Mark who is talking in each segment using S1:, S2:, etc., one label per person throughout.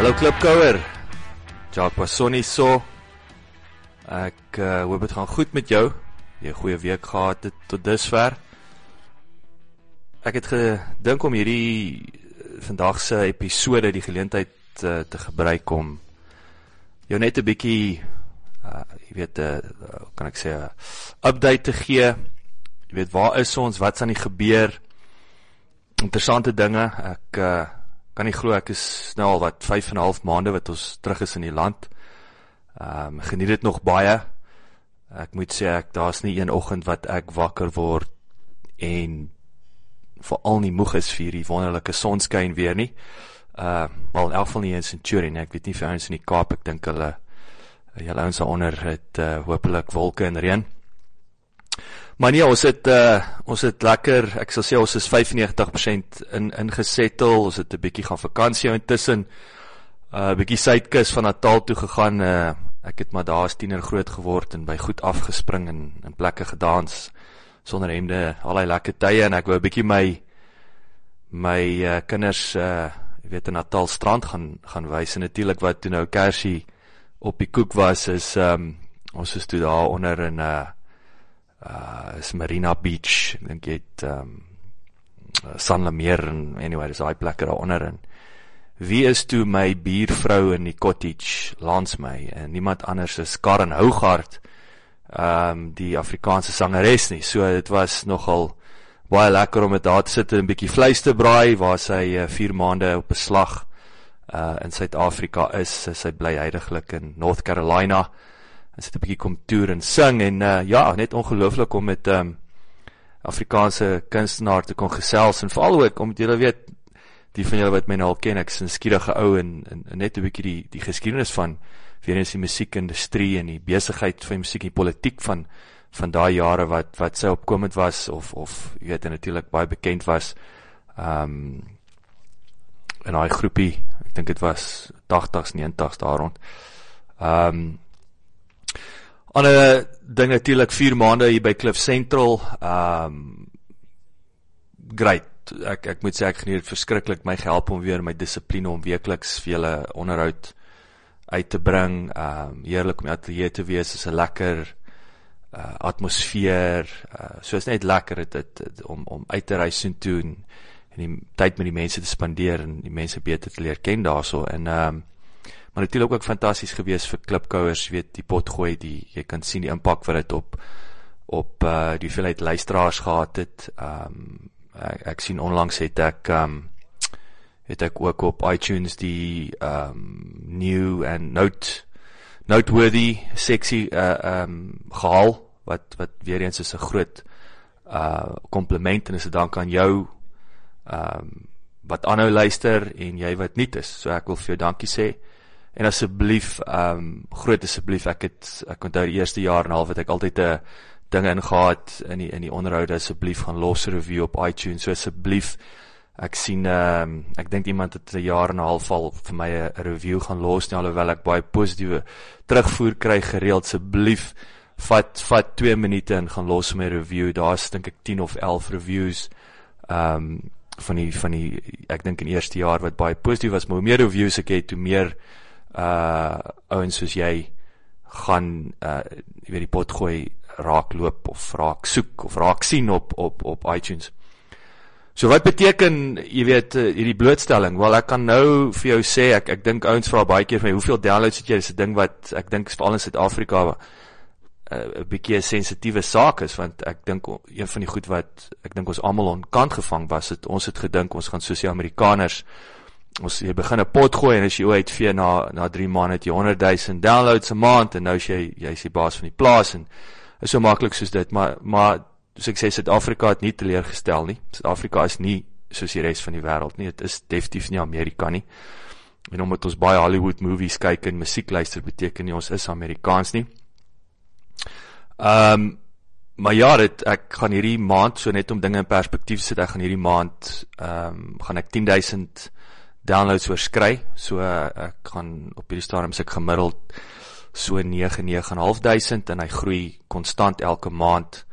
S1: Hallo Klipkouer. Jacques Passoni so. Ek uh, hoop dit gaan goed met jou. Jy 'n goeie week gehad het tot dusver. Ek het gedink om hierdie eh, vandag se episode die geleentheid uh, te gebruik om jou net 'n bietjie uh jy weet 'n uh, kan ek sê 'n update te gee. Jy weet waar is ons? Wat's aan die gebeur? Interessante dinge. Ek uh kan nie glo ek is nou al wat 5 en 'n half maande wat ons terug is in die land. Ehm um, geniet dit nog baie. Ek moet sê ek daar's nie een oggend wat ek wakker word en veral nie moeg is vir die wonderlike sonskyn weer nie. Uh wel in elk geval nie in Centurion, ek weet nie vir ouens in die Kaap, ek dink hulle julle ouens daaronder het uh hopelik wolke en reën. Maar nee, ons het uh ons het lekker, ek sal sê ons is 95% in ingesettel. Ons het 'n bietjie gaan vakansie intussen. Uh bietjie suidkus van Natal toe gegaan. Uh ek het maar daar as tiener groot geword en by goed afgespring en in plekke gedans sonder hemde, al die lekker tye en ek wou 'n bietjie my my uh, kinders uh jy weet in Natal strand gaan gaan wys en natuurlik wat toe nou Kersie op die koek was is um ons is toe daar onder in 'n uh, uh is Marina Beach. Ek dink jy het um San Lamer en anyway, dis daai plekke daar onder in. Wie is toe my buurvrou in die cottage langs my en niemand anders as Karen Hougaard um die Afrikaanse sangeres nie. So dit was nogal baie lekker om met haar te sit en 'n bietjie vleis te braai waar sy 4 uh, maande op 'n slag uh in Suid-Afrika is. Sy bly heidaglik in North Carolina en sit 'n bietjie kom toer en sing en uh, ja, net ongelooflik om met um Afrikaanse kunstenaar te kon gesels en veral ook om julle weet die van julle wat my nou al ken, ek's 'n skierige ou en, en, en net 'n bietjie die die geskiedenis van weer eens die musiekindustrie en die besigheid van die musiek en die politiek van van daai jare wat wat sy opkomend was of of jy weet natuurlik baie bekend was. Um in daai groepie, ek dink dit was 80s, 90s daar rond. Um ander ding natuurlik 4 maande hier by Cliff Central. Um great. Ek ek moet sê ek geniet verskriklik my gehelp om weer my dissipline om weekliks vir julle onderhoud uit te bring. Um heerlik om in ateljee te wees. Dit is 'n lekker uh atmosfeer. Uh so is net lekker dit, dit, dit om om uit te reis en toe en, en die tyd met die mense te spandeer en die mense beter te leer ken daarso en um maar natuurlik ook fantasties gewees vir klipkouers, weet die pot gooi, die jy kan sien die impak wat dit op op uh die hoeveelheid luisteraars gehad het. Um ek, ek sien onlangs het ek um het ek ook op iTunes die um new and note noteworthy sexy uh um gehaal wat wat weer eens is 'n groot uh kompliment en is 'n dank aan jou um wat aanhou luister en jy wat nuut is. So ek wil vir jou dankie sê. En asseblief um groot asseblief ek het ek onthou die eerste jaar en 'n half het ek altyd 'n dinge ingehaat in die in die onderhoude asseblief gaan los 'n review op iTunes. So asseblief Ek sien ehm um, ek dink iemand het 'n jaar en 'n half al vir my 'n review gaan los nie alhoewel ek baie positiewe terugvoer kry gereeld asseblief vat vat 2 minute en gaan los my review. Daar's dink ek 10 of 11 reviews ehm um, van die van die ek dink in eerste jaar wat baie positief was, maar hoe meer reviews ek het, hoe meer uh ouens soos jy gaan uh jy weet die pot gooi raak loop of raak soek of raak sien op op op iTunes. So wat beteken, jy weet, eh, hierdie blootstelling? Wel, ek kan nou vir jou sê ek ek dink ouens vra baie keer vir my, hoeveel downloads het jy? Dis 'n ding wat ek dink veral in Suid-Afrika eh, 'n uh, bietjie 'n sensitiewe saak is want ek dink een van die goed wat ek dink ons almal onkant gevang was, het ons het gedink ons gaan soos die Amerikaners ons jy begin 'n pot gooi en as jy uit vee na na 3 maande het jy 100 000 downloads 'n maand en nou as jy jy's die baas van die plaas en is so maklik soos dit, maar maar soos ek sê Suid-Afrika het nie teleurgestel nie. Suid-Afrika is nie soos die res van die wêreld nie. Dit is definitief nie Amerika nie. En omdat ons baie Hollywood movies kyk en musiek luister, beteken nie ons is Amerikaans nie. Ehm um, maar ja, dit ek gaan hierdie maand so net om dinge in perspektief sit, ek gaan hierdie maand ehm um, gaan ek 10000 downloads oorskry. So ek gaan op hierdie stadium se gemiddeld so 9.500 en hy groei konstant elke maand.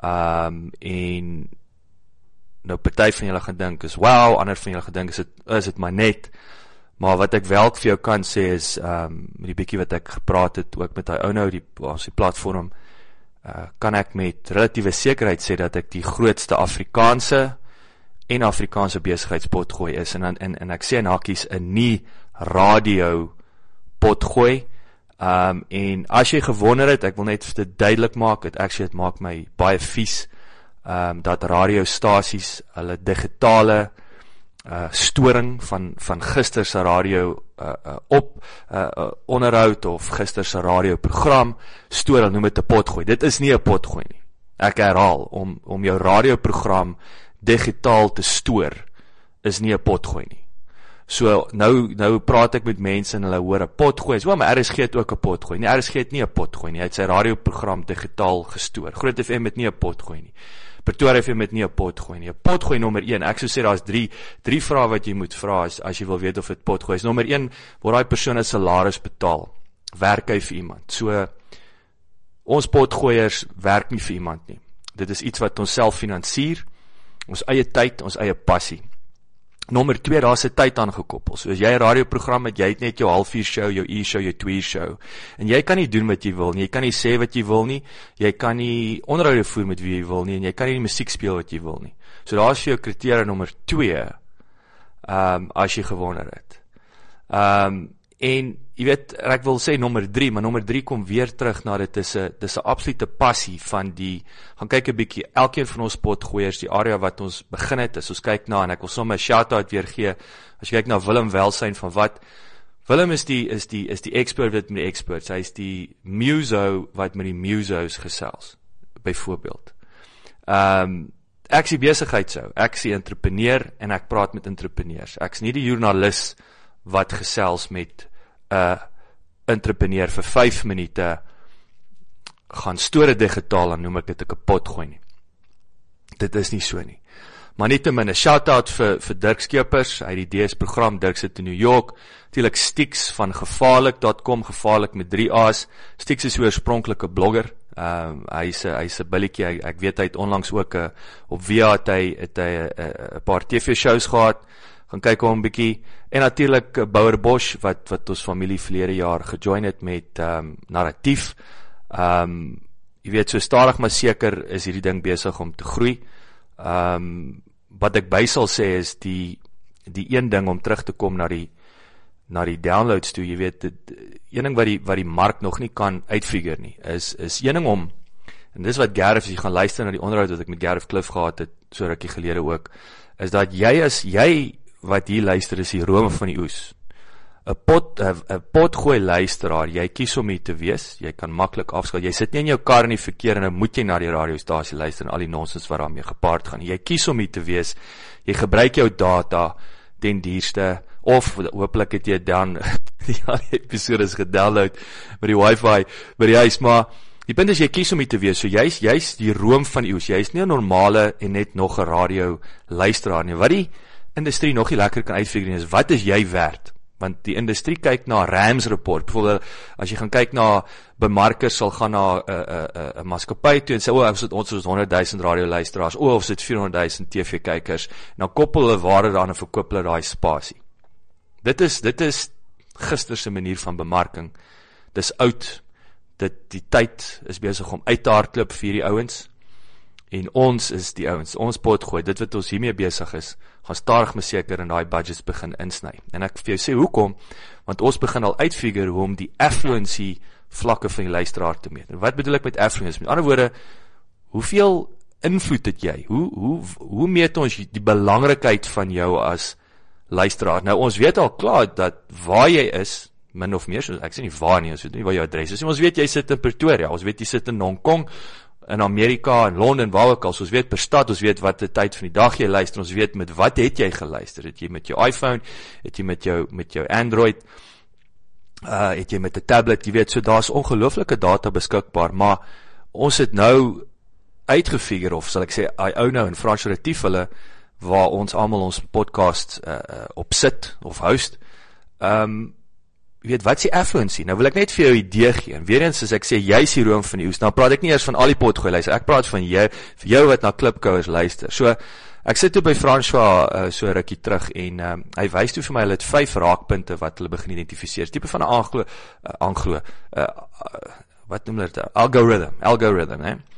S1: Ehm um, en nou party van julle gaan dink is wow, ander van julle gedink is dit is dit maar net. Maar wat ek wel vir jou kan sê is ehm um, met die bietjie wat ek gepraat het ook met hy ou nou die ons die platform uh, kan ek met relatiewe sekerheid sê dat ek die grootste Afrikaanse en Afrikaanse besigheidspotgooi is en en en ek sê in hakkies 'n nie radio potgooi Ehm um, en as jy gewonder het, ek wil net dit duidelik maak, dit actually dit maak my baie vies um, dat radiostasies hulle digitale uh storing van van gister se radio uh, uh op uh, uh onderhoud of gister se radioprogram hulle noem dit 'n potgooi. Dit is nie 'n potgooi nie. Ek herhaal om om jou radioprogram digitaal te stoor is nie 'n potgooi nie. So nou nou praat ek met mense en hulle hoor 'n pot gooi. So maar RSG het ook 'n pot gooi. Nee, RSG het nie 'n pot gooi nie. Hy het sy radioprogram digitaal gestoor. Groot FM het nie 'n pot gooi nie. Pretoria FM het nie 'n pot gooi nie. 'n Pot gooi nommer 1. Ek sou sê daar's 3 3 vrae wat jy moet vra as as jy wil weet of dit pot gooi is. Nommer 1, word daai persoon 'n salaris betaal? Werk hy vir iemand? So ons potgoeiers werk nie vir iemand nie. Dit is iets wat ons self finansier. Ons eie tyd, ons eie passie. Nommer 2, daar's 'n tyd aangekoppel. So as jy 'n radioprogram het, jy het net jou halfuur show, jou uur show, jou twee show. En jy kan nie doen wat jy wil nie. Jy kan nie sê wat jy wil nie. Jy kan nie onderhoude voer met wie jy wil nie en jy kan nie musiek speel wat jy wil nie. So daar's vir jou kriteria nommer 2. Ehm um, as jy gewonder het. Ehm um, En jy weet ek wil sê nommer 3, maar nommer 3 kom weer terug na dit is 'n dis 'n absolute passie van die gaan kyk 'n bietjie elkeen van ons potgoeiers die area wat ons begin het as ons kyk na en ek wil sommer 'n shout-out weer gee as jy kyk na Willem Welsyn van wat Willem is die is die is die expert wat met die experts hy is die muso wat met die musos gesels byvoorbeeld. Ehm um, ek is besigheid sou ek is 'n entrepreneur en ek praat met entrepreneurs ek's nie die joernalis wat gesels met 'n entrepreneur vir 5 minute gaan store digitaal en noem ek dit 'n kapot gooi nie. Dit is nie so nie. Maar net 'n shout-out vir vir Dirk Skeepers, het die DS program Dirk sit in New York. Natuurlik Stix van gevaarlik.com, gevaarlik met 3 A's. Stix is 'n oorspronklike blogger. Ehm um, hy's 'n hy's 'n billetjie. Ek weet hy het onlangs ook 'n op via het hy het hy 'n paar TV-shows gehad gaan kyk hom 'n bietjie en natuurlik eh, Bouer Bosch wat wat ons familie verlede jaar gejoin het met ehm um, narratief. Ehm um, jy weet so stadig maar seker is hierdie ding besig om te groei. Ehm um, wat ek by sal sê is die die een ding om terug te kom na die na die downloads toe, jy weet dit een ding wat die wat die mark nog nie kan uitfigure nie is is een ding om en dis wat Gareth as jy gaan luister na die onderhoud wat ek met Gareth Cliff gehad het so rukkie gelede ook is dat jy as jy wat hier luister is die rome van die oes. 'n Pot 'n pot gooi luisteraar, jy kies om hier te wees. Jy kan maklik afskakel. Jy sit nie in jou kar in die verkeer en nou moet jy na die radiostasie luister en al die nonsens wat daarmee gepaard gaan. Jy kies om hier te wees. Jy gebruik jou data ten duurste of hooplik het jy dan die al die episode is gedownload met die wifi by die huis maar die punt is jy kies om hier te wees so jy's jy's die room van oes jy's nie 'n normale en net nog 'n radio luisteraar nie wat die industrie nog nie lekker kan uitfigure is wat is jy werd? Want die industrie kyk na Rams report. Byvoorbeeld as jy gaan kyk na bemarkers sal gaan na 'n 'n 'n 'n maatskappy toe en sê o, ons het ons 100 000 radio luisteraars, o, ons het 400 000 TV kykers. En dan koppel hulle waarde daaraan en verkoop hulle daai spasie. Dit is dit is gister se manier van bemarking. Dis oud. Dit die tyd is besig om uit te hardloop vir hierdie ouens. En ons is die ouens. Ons pot gooi. Dit wat ons hiermee besig is gaan stadig maar seker in daai budgets begin insny. En ek vir jou sê hoekom? Want ons begin al uitfigure hoe om die affluency vlakke van die luisteraar te meet. Wat bedoel ek met affluence? Met ander woorde, hoeveel invloed het jy? Hoe hoe hoe meet ons die belangrikheid van jou as luisteraar? Nou ons weet al klaar dat waar jy is min of meer so ek sê nie waar nie, ons weet nie waar jou adres is nie. Ons weet jy sit in Pretoria, ons weet jy sit in Hong Kong in Amerika en Londen waar ook al, so ons weet per stad, ons weet watter tyd van die dag jy luister, ons weet met wat het jy geluister? Het jy met jou iPhone, het jy met jou met jou Android uh het jy met 'n tablet, jy weet, so daar's ongelooflike data beskikbaar, maar ons het nou uitgefigure of sal ek sê hy ou nou in Frans relatief hulle waar ons almal ons podcast uh, uh op sit of host. Ehm um, jy weet wat s'ie affluency? Nou wil ek net vir jou 'n idee gee. En weer eens as ek sê jy's die room van die oes, dan praat ek nie eers van al die potgooi luister. Ek praat van jou vir jou wat na klipkouers luister. So ek sit toe by François uh, so rukkie terug en um, hy wys toe vir my hulle het vyf raakpunte wat hulle begin identifiseer. Tipe van 'n aanglo uh, aanglo uh, uh, wat noem hulle dit? Algorithm, algorithm, hè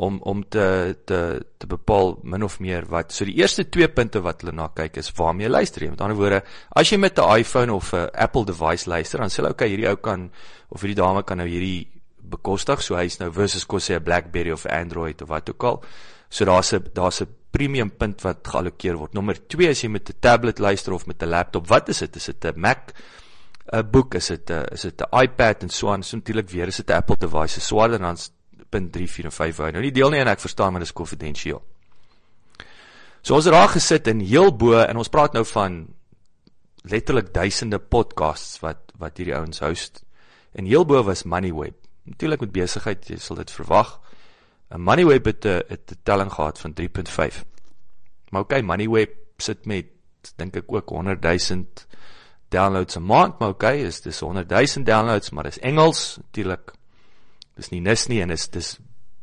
S1: om om te te te bepaal min of meer wat so die eerste twee punte wat hulle na kyk is waarmee jy luister jy met ander woorde as jy met 'n iPhone of 'n Apple device luister dan sê hulle okay hierdie ou kan of hierdie dame kan nou hierdie bekostig. So hy's nou versus kos sê 'n BlackBerry of Android of wat ook al. So daar's 'n daar's 'n premium punt wat geallokeer word. Nommer 2 as jy met 'n tablet luister of met 'n laptop wat is dit? Is dit 'n Mac 'n boek? Is dit 'n is dit 'n iPad en so aan? So natuurlik weer is dit 'n Apple device so swaarder dan 0.34 en 5 hou. Nou nie deel nie en ek verstaan maar dis konfidensieel. So ons het daar gesit in heel bo en ons praat nou van letterlik duisende podcasts wat wat hierdie ouens host. En heel bo was Moneyweb. Natuurlik met besigheid, jy sal dit verwag. 'n Moneyweb het 'n 'n telling gehad van 3.5. Maar okay, Moneyweb sit met dink ek ook 100 000 downloads 'n maand, maar okay, is dis 100 000 downloads, maar dis Engels, natuurlik dis nie nis nie en is dis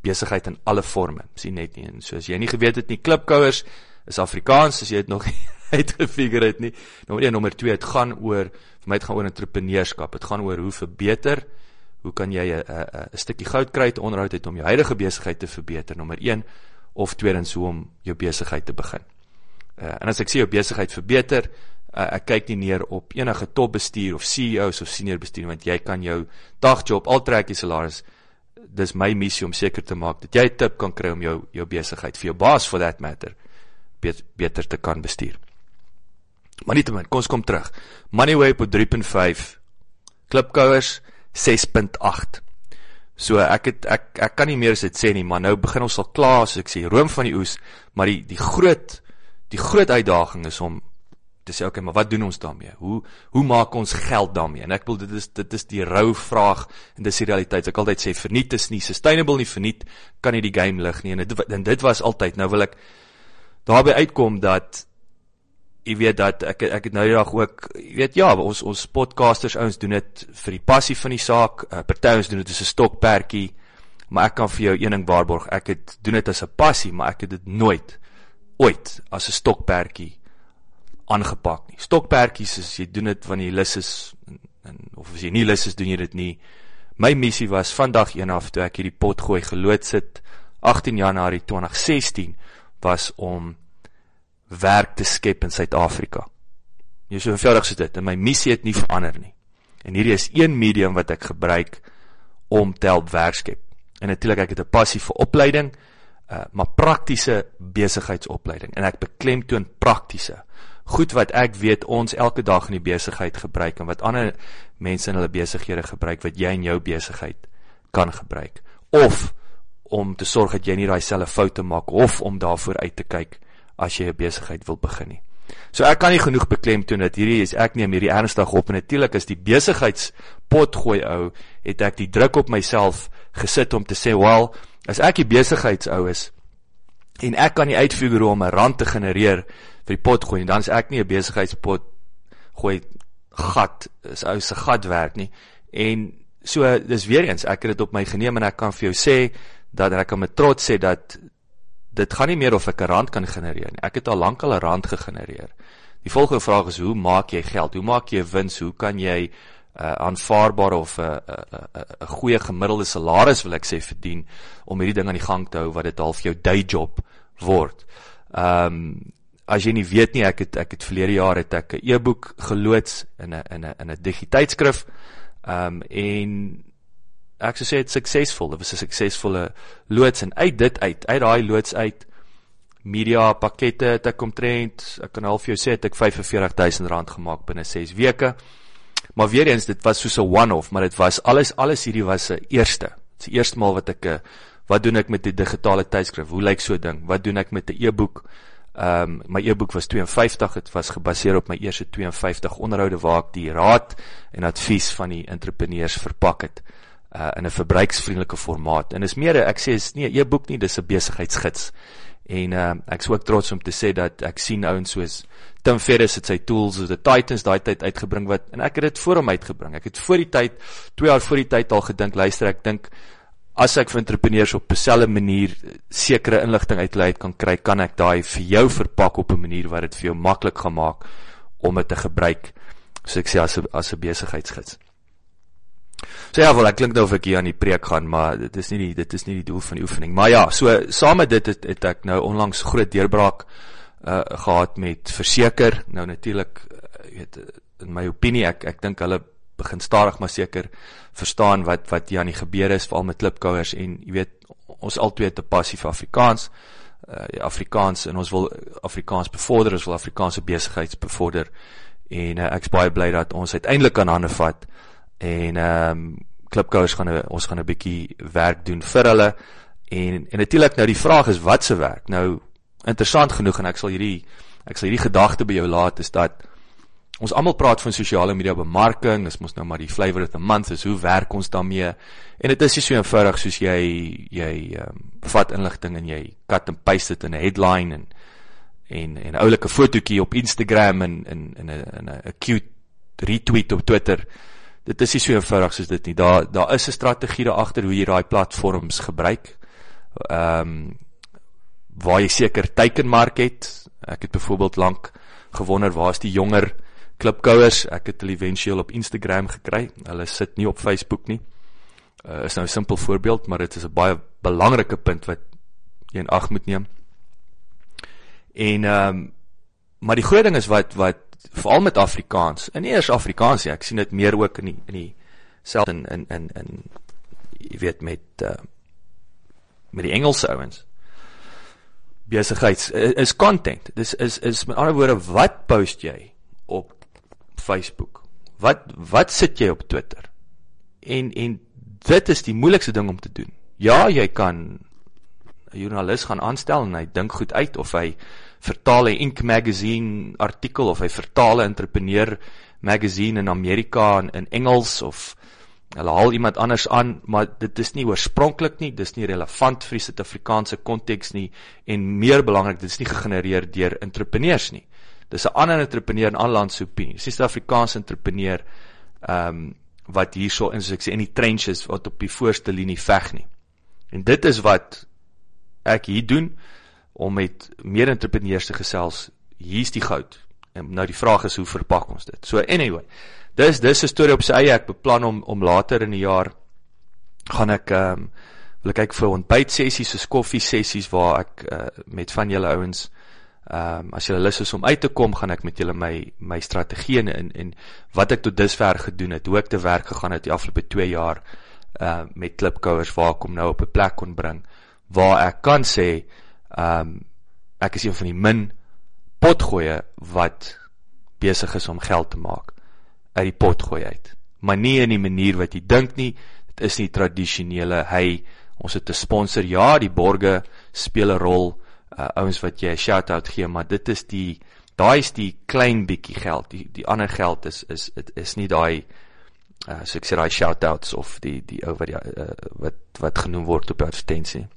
S1: besigheid in alle forme. Sien net nie en soos jy nie geweet het nie, klipkouers is Afrikaans as jy dit nog uitgefigure het nie. Nommer 1, nommer 2, dit gaan oor vir my dit gaan oor entrepreneurskap. Dit gaan oor hoe verbeter hoe kan jy 'n 'n 'n stukkie goud kry te onderhoud het om jou huidige besigheid te verbeter. Nommer 1 of tweedens hoe om jou besigheid te begin. Uh, en as ek sê jou besigheid verbeter, uh, ek kyk nie neer op enige topbestuur of CEOs of senior bestuur want jy kan jou dagjob al trek jy salaris dis my missie om seker te maak dat jy 'n tip kan kry om jou jou besigheid vir jou baas for that matter bet, beter te kan bestuur. Maar nietemin, kom ons kom terug. Moneyway op 3.5, Klipkouers 6.8. So ek het ek ek kan nie meer as dit sê nie, maar nou begin ons al klaar as ek sê room van die oes, maar die die groot die groot uitdaging is om te sê okay, maar wat doen ons daarmee? Hoe hoe maak ons geld daarmee? En ek wil dit is dit is die rou vraag en dis die realiteit. Ek altyd sê verniet is nie sustainable nie, verniet kan nie die game lig nie. En dit en dit was altyd. Nou wil ek daarby uitkom dat jy weet dat ek ek het nou die dag ook jy weet ja, ons ons podcasters ouens doen dit vir die passie van die saak. Uh, Party ons doen dit as 'n stokperdjie. Maar ek kan vir jou een ding waarborg, ek het doen dit as 'n passie, maar ek het dit nooit ooit as 'n stokperdjie aangepak nie. Stokperdjies is jy doen dit wanneer jy lus is en, en of as jy nie lus is doen jy dit nie. My missie was vandag een af toe ek hierdie pot gooi geloods het 18 Januarie 2016 was om werk te skep in Suid-Afrika. Jy so eenvoudig so dit en my missie het nie verander nie. En hierdie is een medium wat ek gebruik om te help werk skep. En natuurlik ek het 'n passie vir opleiding, uh, maar praktiese besigheidsopleiding en ek beklemtoon praktiese goed wat ek weet ons elke dag in die besigheid gebruik en wat ander mense in hulle besighede gebruik wat jy in jou besigheid kan gebruik of om te sorg dat jy nie daai selfe foute maak of om daarvoor uit te kyk as jy 'n besigheid wil begin nie. So ek kan nie genoeg beklemtoon dat hierdie is ek neem hierdie ernstig op en natuurlik is die besigheidspot gooi ou het ek die druk op myself gesit om te sê wel as ek die besigheidsou is en ek kan nie uitfigure om 'n rand te genereer vir die pot gooi nie. Dan is ek nie 'n besigheidspot gooi gat, is ou se gat werk nie. En so dis weer eens, ek het dit op my geneem en ek kan vir jou sê dat ek kan met trots sê dat dit gaan nie meer of ek 'n rand kan genereer nie. Ek het al lank al 'n rand gegenereer. Die volgende vraag is hoe maak jy geld? Hoe maak jy wins? Hoe kan jy 'n uh, aanvaarbare of 'n 'n 'n goeie gemiddelde salaris wil ek sê verdien om hierdie ding aan die gang te hou wat dit half jou day job word. Ehm um, as jy nie weet nie, ek het ek het verlede jaar het ek 'n e-boek geloods in 'n in 'n in 'n digiteitskrif. Ehm um, en ek sou sê dit suksesvol. Dit was 'n suksesvolle loods en uit dit uit, uit daai loods uit media pakkette het ek omtrent, ek kan half jou sê het ek R45000 gemaak binne 6 weke. Maar weer eens, dit was soos 'n one-off, maar dit was alles alles hierdie was 'n eerste. Dit is die eerste maal wat ek 'n Wat doen ek met die digitale tydskrif? Hoe lyk so 'n ding? Wat doen ek met 'n e-boek? Ehm um, my e-boek was 52, dit was gebaseer op my eerste 52 onderhoude waar ek die raad en advies van die entrepreneurs verpak het uh in 'n verbruiksvriendelike formaat. En is meer ek sê is nie 'n e-boek nie, dis 'n besigheidsgids. En uh ek is ook trots om te sê dat ek sien ouens soos Tim Ferriss het sy tools, so the Titans daai tyd uitgebring wat en ek het dit voor hom uitgebring. Ek het voor die tyd 2 jaar voor die tyd al gedink, luister, ek dink as ek vir entrepreneurs op 'n selfe manier sekere inligting uit hulle uit kan kry, kan ek daai vir jou verpak op 'n manier wat dit vir jou maklik gaan maak om dit te gebruik. So ek sê as 'n as 'n besigheidsgids. So ja, wel ek klink nou of ek hier aan die preek gaan, maar dit is nie die dit is nie die doel van die oefening. Maar ja, so saam met dit het, het ek nou onlangs groot deurbraak uh gehad met verseker. Nou natuurlik, uh, weet in my opinie ek ek dink hulle begin stadig maar seker verstaan wat wat hier aan die gebeur is veral met klipkouers en jy weet ons albei te passief Afrikaans uh, Afrikaans en ons wil Afrikaans bevorder ons wil Afrikaanse besigheids bevorder en uh, ek's baie bly dat ons uiteindelik aan hande vat en ehm um, klipkouers gaan ons gaan 'n bietjie werk doen vir hulle en en natuurlik nou die vraag is wat se werk? Nou interessant genoeg en ek sal hierdie ek sal hierdie gedagte by jou laat is dat Ons almal praat van sosiale media bemarking, dis mos nou maar die flavor of the month, is hoe werk ons daarmee? En dit is nie so eenvoudig soos jy jy ehm um, vat inligting en jy cut and paste dit in 'n headline en en en 'n oulike fotootjie op Instagram en in in 'n in 'n cute retweet op Twitter. Dit is nie so eenvoudig soos dit nie. Daar daar is 'n strategie daar agter hoe jy daai platforms gebruik. Ehm um, waar jy seker teikenmark het. Ek het byvoorbeeld lank gewonder waar is die jonger klipkouers, ek het hulle éventueel op Instagram gekry. Hulle sit nie op Facebook nie. Uh is nou 'n simpel voorbeeld, maar dit is 'n baie belangrike punt wat jy in ag moet neem. En ehm um, maar die groot ding is wat wat veral met Afrikaans, en nie eers Afrikaans nie, ek sien dit meer ook in die in die self in in in in jy weet met uh met die Engelse ouens besigheids is content. Dis is is met ander woorde wat post jy Facebook? Wat wat sit jy op Twitter? En en dit is die moeilikste ding om te doen. Ja, jy kan 'n joernalis gaan aanstel en hy dink goed uit of hy vertaal 'n Ink magazine artikel of hy vertaal 'n entrepreneur magazine in Amerika in, in Engels of hulle haal iemand anders aan, maar dit is nie oorspronklik nie, dis nie relevant vir die Suid-Afrikaanse konteks nie en meer belangrik, dit is nie gegenereer deur entrepreneurs nie. Dis 'n ander entrepreneur in aanland se opinie. Dis 'n Suid-Afrikaanse entrepreneur ehm um, wat hierso in soos ek sê in die trenches wat op die voorste linie veg nie. En dit is wat ek hier doen om met meer entrepreneurs te gesels. Hier's die goud. En nou die vraag is hoe verpak ons dit? So anyway, dis dis 'n storie op sy eie. Ek beplan om om later in die jaar gaan ek ehm um, wil kyk vir ontbyt sessies, so koffie sessies waar ek uh, met van julle ouens Ehm um, as jy lus is om uit te kom, gaan ek met julle my my strategie en en, wat ek tot dusver gedoen het, hoe ek te werk gegaan het die afgelope 2 jaar uh met klipkouers waar ek hom nou op 'n plek kon bring waar ek kan sê ehm um, ek is een van die min potgoeie wat besig is om geld te maak uit die potgooi uit. Maar nie in die manier wat jy dink nie. Dit is nie tradisionele hy ons het 'n sponsor. Ja, die borge speel 'n rol uh, ouens wat jy 'n shout-out gee, maar dit is die daai is die klein bietjie geld. Die die ander geld is is is, is nie daai uh, so ek sê daai shout-outs of die die ou wat die, uh, wat wat genoem word op advertensie.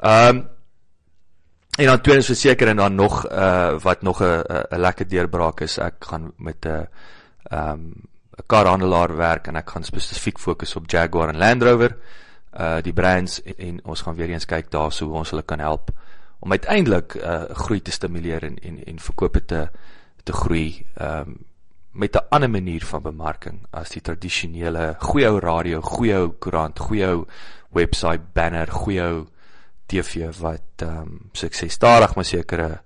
S1: Ehm um, en dan tweedens verseker en dan nog uh wat nog 'n 'n lekker deurbraak is, ek gaan met 'n ehm um, 'n karhandelaar werk en ek gaan spesifiek fokus op Jaguar en Land Rover uh die brands en, en ons gaan weer eens kyk daarso hoe ons hulle kan help om uiteindelik uh groei te stimuleer en en en verkope te te groei um met 'n ander manier van bemarking as die tradisionele goeie ou radio, goeie ou koerant, goeie ou webwerf banner, goeie ou TV wat um sukses stadig maar sekere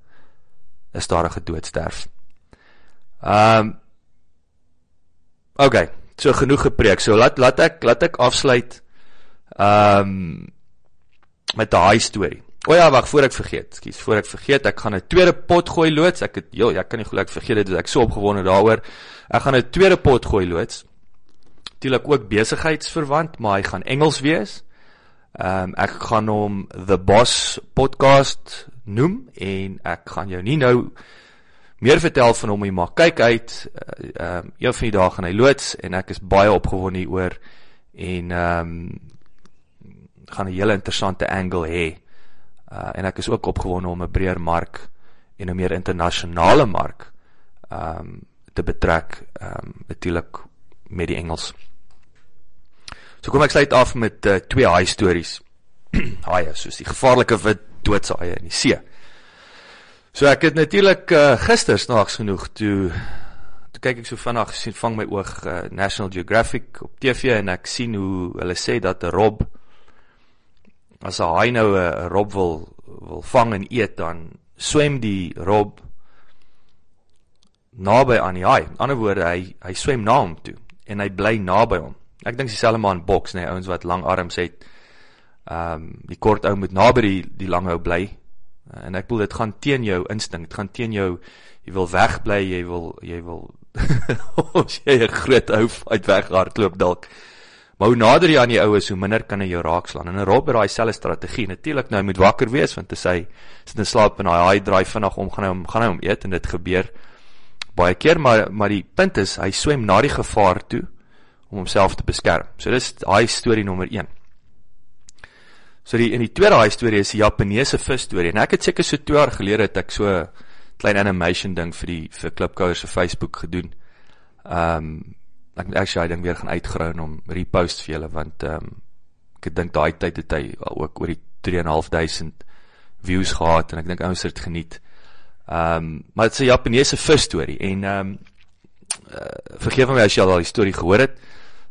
S1: 'n stadige dood sterf. Um Okay, so genoeg gepreek. So laat laat ek laat ek afsluit um met daai storie. O ja, wag, voor ek vergeet. Ekskuus, voor ek vergeet, ek gaan 'n tweede pot gooi loods. Ek het joh, ek kan nie glo ek vergeet dit, ek so opgewonde daaroor. Ek gaan 'n tweede pot gooi loods. Natuurlik ook besigheidsverwant, maar hy gaan Engels wees. Ehm um, ek gaan hom The Boss podcast noem en ek gaan jou nie nou meer vertel van hom nie, maar kyk uit ehm uh, um, een van die dae gaan hy loods en ek is baie opgewonde oor en ehm um, gaan 'n hele interessante angle hê. Uh en ek is ook opgewonde om 'n breër mark en 'n meer internasionale mark ehm um, te betrek ehm um, natuurlik met die Engels. So kom ek sluit af met uh, twee haai stories. Haie soos die gevaarlike wit doodshaie in die see. So ek het natuurlik uh, gister snaaks genoeg toe toe kyk ek so vinnig sien vang my oog uh, National Geographic op TV en ek sien hoe hulle sê dat 'n rob as 'n haai nou 'n rob wil wil vang en eet dan swem die rob naby aan die haai. In ander woorde, hy hy swem na hom toe en hy bly naby hom. Ek dink dieselfde maar in boks, nê, nee, ouens wat lang arms het. Ehm um, die kort ou moet naby die die lang ou bly. En ek bedoel dit gaan teen jou instink, dit gaan teen jou jy wil wegbly, jy wil jy wil as jy 'n groot ou uit weghardloop dalk. Maar hoe nader jy aan die oues, hoe minder kan hy jou raakslaan. En rob het daai selfde strategie. Natuurlik nou hy moet wakker wees want as hy sit in slaap en hy haai draai vinnig om, gaan hy hom gaan hy hom eet en dit gebeur baie keer, maar maar die punt is hy swem na die gevaar toe om homself te beskerm. So dis daai storie nommer 1. So die in die tweede daai storie is die Japaneese vis storie. En ek het seker so 2 jaar gelede het ek so klein animation ding vir die vir Klipkouer se Facebook gedoen. Ehm um, ek moet actually hy ding weer gaan uitgrou om repost vir julle want ehm um, ek dink daai tyd het hy ook oor die 3.500 views gehad en ek dink ouens het geniet. Ehm um, maar dit is 'n Japaneese vis storie en ehm um, uh, vergeef my as jy al die storie gehoor het.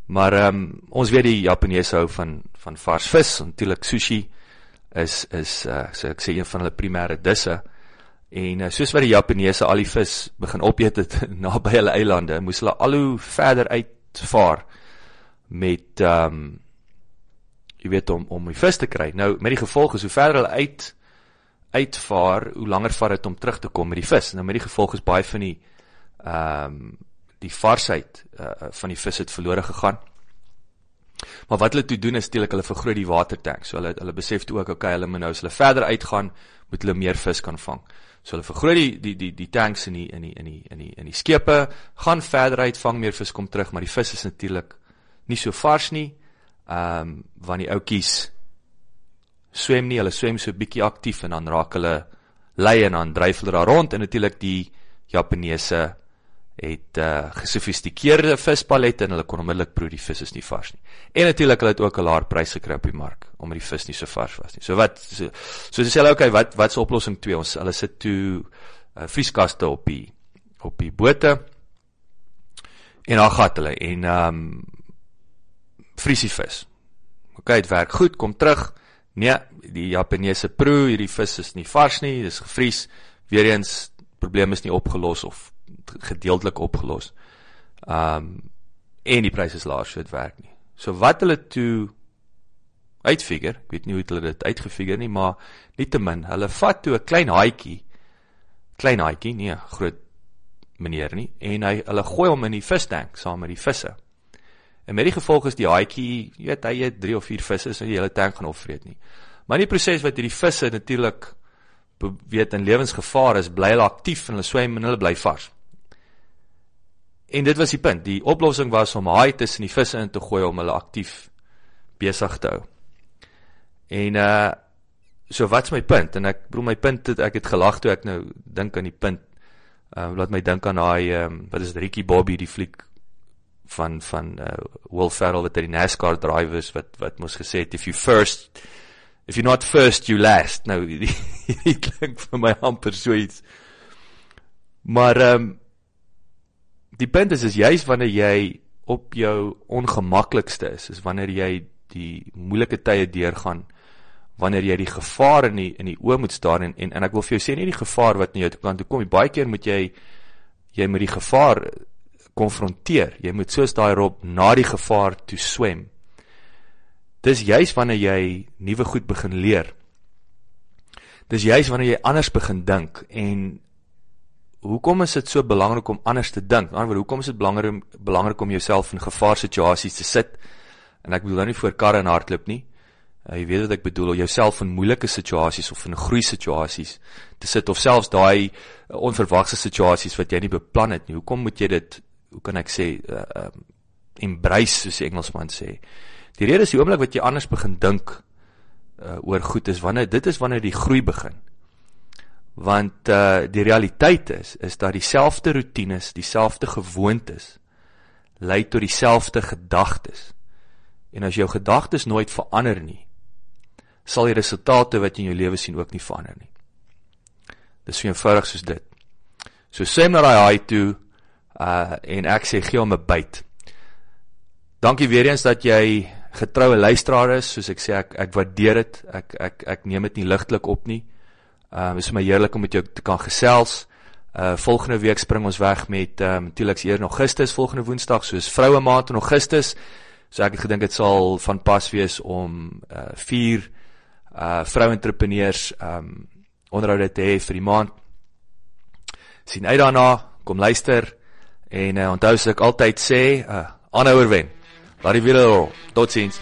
S1: Maar ehm um, ons weet die Japaneese hou van van vars vis, natuurlik sushi is is uh, so ek sê een van hulle primêre disse. En uh, soos wat die Japaneese al die vis begin opeet het naby hulle eilande, moes hulle al hoe verder uitvaar met ehm um, jy weet om om die vis te kry. Nou met die gevolg is hoe verder hulle uit uitvaar, hoe langer vat dit om terug te kom met die vis. Nou met die gevolg is baie van die ehm um, die varsheid uh, van die vis het verlore gegaan. Maar wat hulle toe doen is steelik hulle vergroot die watertank. So hulle hulle besef toe ook okay, hulle moet nou as hulle verder uitgaan, moet hulle meer vis kan vang. So hulle vergroot die die die die tanks in die in die in die in die in die skepe, gaan verder uit, vang meer vis kom terug, maar die vis is natuurlik nie so vars nie. Ehm um, want die ouetjies swem nie, hulle swem so bietjie aktief en dan raak hulle lei en dan dryf hulle daar rond en natuurlik die Japaneese het uh gesofistikeerde vispalette en hulle kon onmiddellik proe die vis is nie vars nie. En natuurlik hulle het ook 'n laer prys gekry op die mark omdat die vis nie so vars was nie. So wat so so sê hulle okay, wat wat's oplossing 2? Ons hulle sit toe uh vrieskaste op die op die bote en dan gat hulle en um vriesie vis. Okay, dit werk goed, kom terug. Nee, die Japaneese proe, hierdie vis is nie vars nie, dis gevries. Weereens probleem is nie opgelos of gedeeltelik opgelos. Um en die pryse is laag, so dit werk nie. So wat hulle toe uitfigure, ek weet nie hoe hulle dit uitgefigure nie, maar nietemin, hulle vat toe 'n klein haatjie, klein haatjie, nee, groot meneer nie, en hy hulle gooi hom in die vistank saam met die visse. En met die gevolg is die haatjie, jy weet, hy het 3 of 4 visse so die hele tank gaan opvreet nie. Maar in die proses wat hierdie visse natuurlik weet in lewensgevaar is, bly hulle aktief en hulle swem en hulle bly vars. En dit was die punt. Die oplossing was om haai tussen die visse in te gooi om hulle aktief besig te hou. En uh so wat's my punt? En ek bedoel my punt het ek het gelag toe ek nou dink aan die punt. Ehm uh, laat my dink aan daai ehm um, wat is Ricky Bobby die fliek van van uh, Will Ferrell wat die NASCAR drivers wat wat mos gesê het if you first if you're not first you last nou dit klink vir my amper so iets maar ehm um, die punt is is juist wanneer jy op jou ongemaklikste is is wanneer jy die moeilike tye deurgaan wanneer jy die gevaar in die in die oë moet staar en, en en ek wil vir jou sê nie die gevaar wat na jou kant toe kom baie keer moet jy jy moet die gevaar konfronteer. Jy moet soos daai rob na die gevaar toe swem. Dis juis wanneer jy nuwe goed begin leer. Dis juis wanneer jy anders begin dink en hoekom is dit so belangrik om anders te dink? Aan word hoekom is dit belangrik belangrik om jouself in gevaarsituasies te sit? En ek bedoel nou nie voor karre en hardloop nie. Uh, jy weet wat ek bedoel, om jouself in moeilike situasies of in groei situasies te sit of selfs daai uh, onverwagse situasies wat jy nie beplan het nie. Hoekom moet jy dit hoe kan ek sê uh, um, embrace soos die Engelsman sê? Die rede is die oomblik wat jy anders begin dink uh, oor goed is wanneer dit is wanneer die groei begin. Want uh die realiteit is is dat dieselfde rotines, dieselfde gewoontes lei tot dieselfde gedagtes. En as jou gedagtes nooit verander nie, sal die resultate wat jy in jou lewe sien ook nie verander nie. Dis so eenvoudig soos dit. So sê maar daai hi toe uh en ek sê gee hom 'n byt. Dankie weer eens dat jy getroue luisteraar is, soos ek sê ek ek waardeer dit. Ek ek ek neem dit nie ligtelik op nie. Ehm uh, is my heerlik om met jou te kan gesels. Uh volgende week spring ons weg met ehm um, natuurliks eers in Augustus volgende Woensdag soos vroue maand in Augustus. So ek het gedink dit sal van pas wees om uh vier uh vroue-entrepreneurs ehm um, onderhoude te hê vir die maand. sien uit daarna, kom luister en uh, onthou as ek altyd sê, uh aanhouer wen. Laat die wiele rol. Totsiens.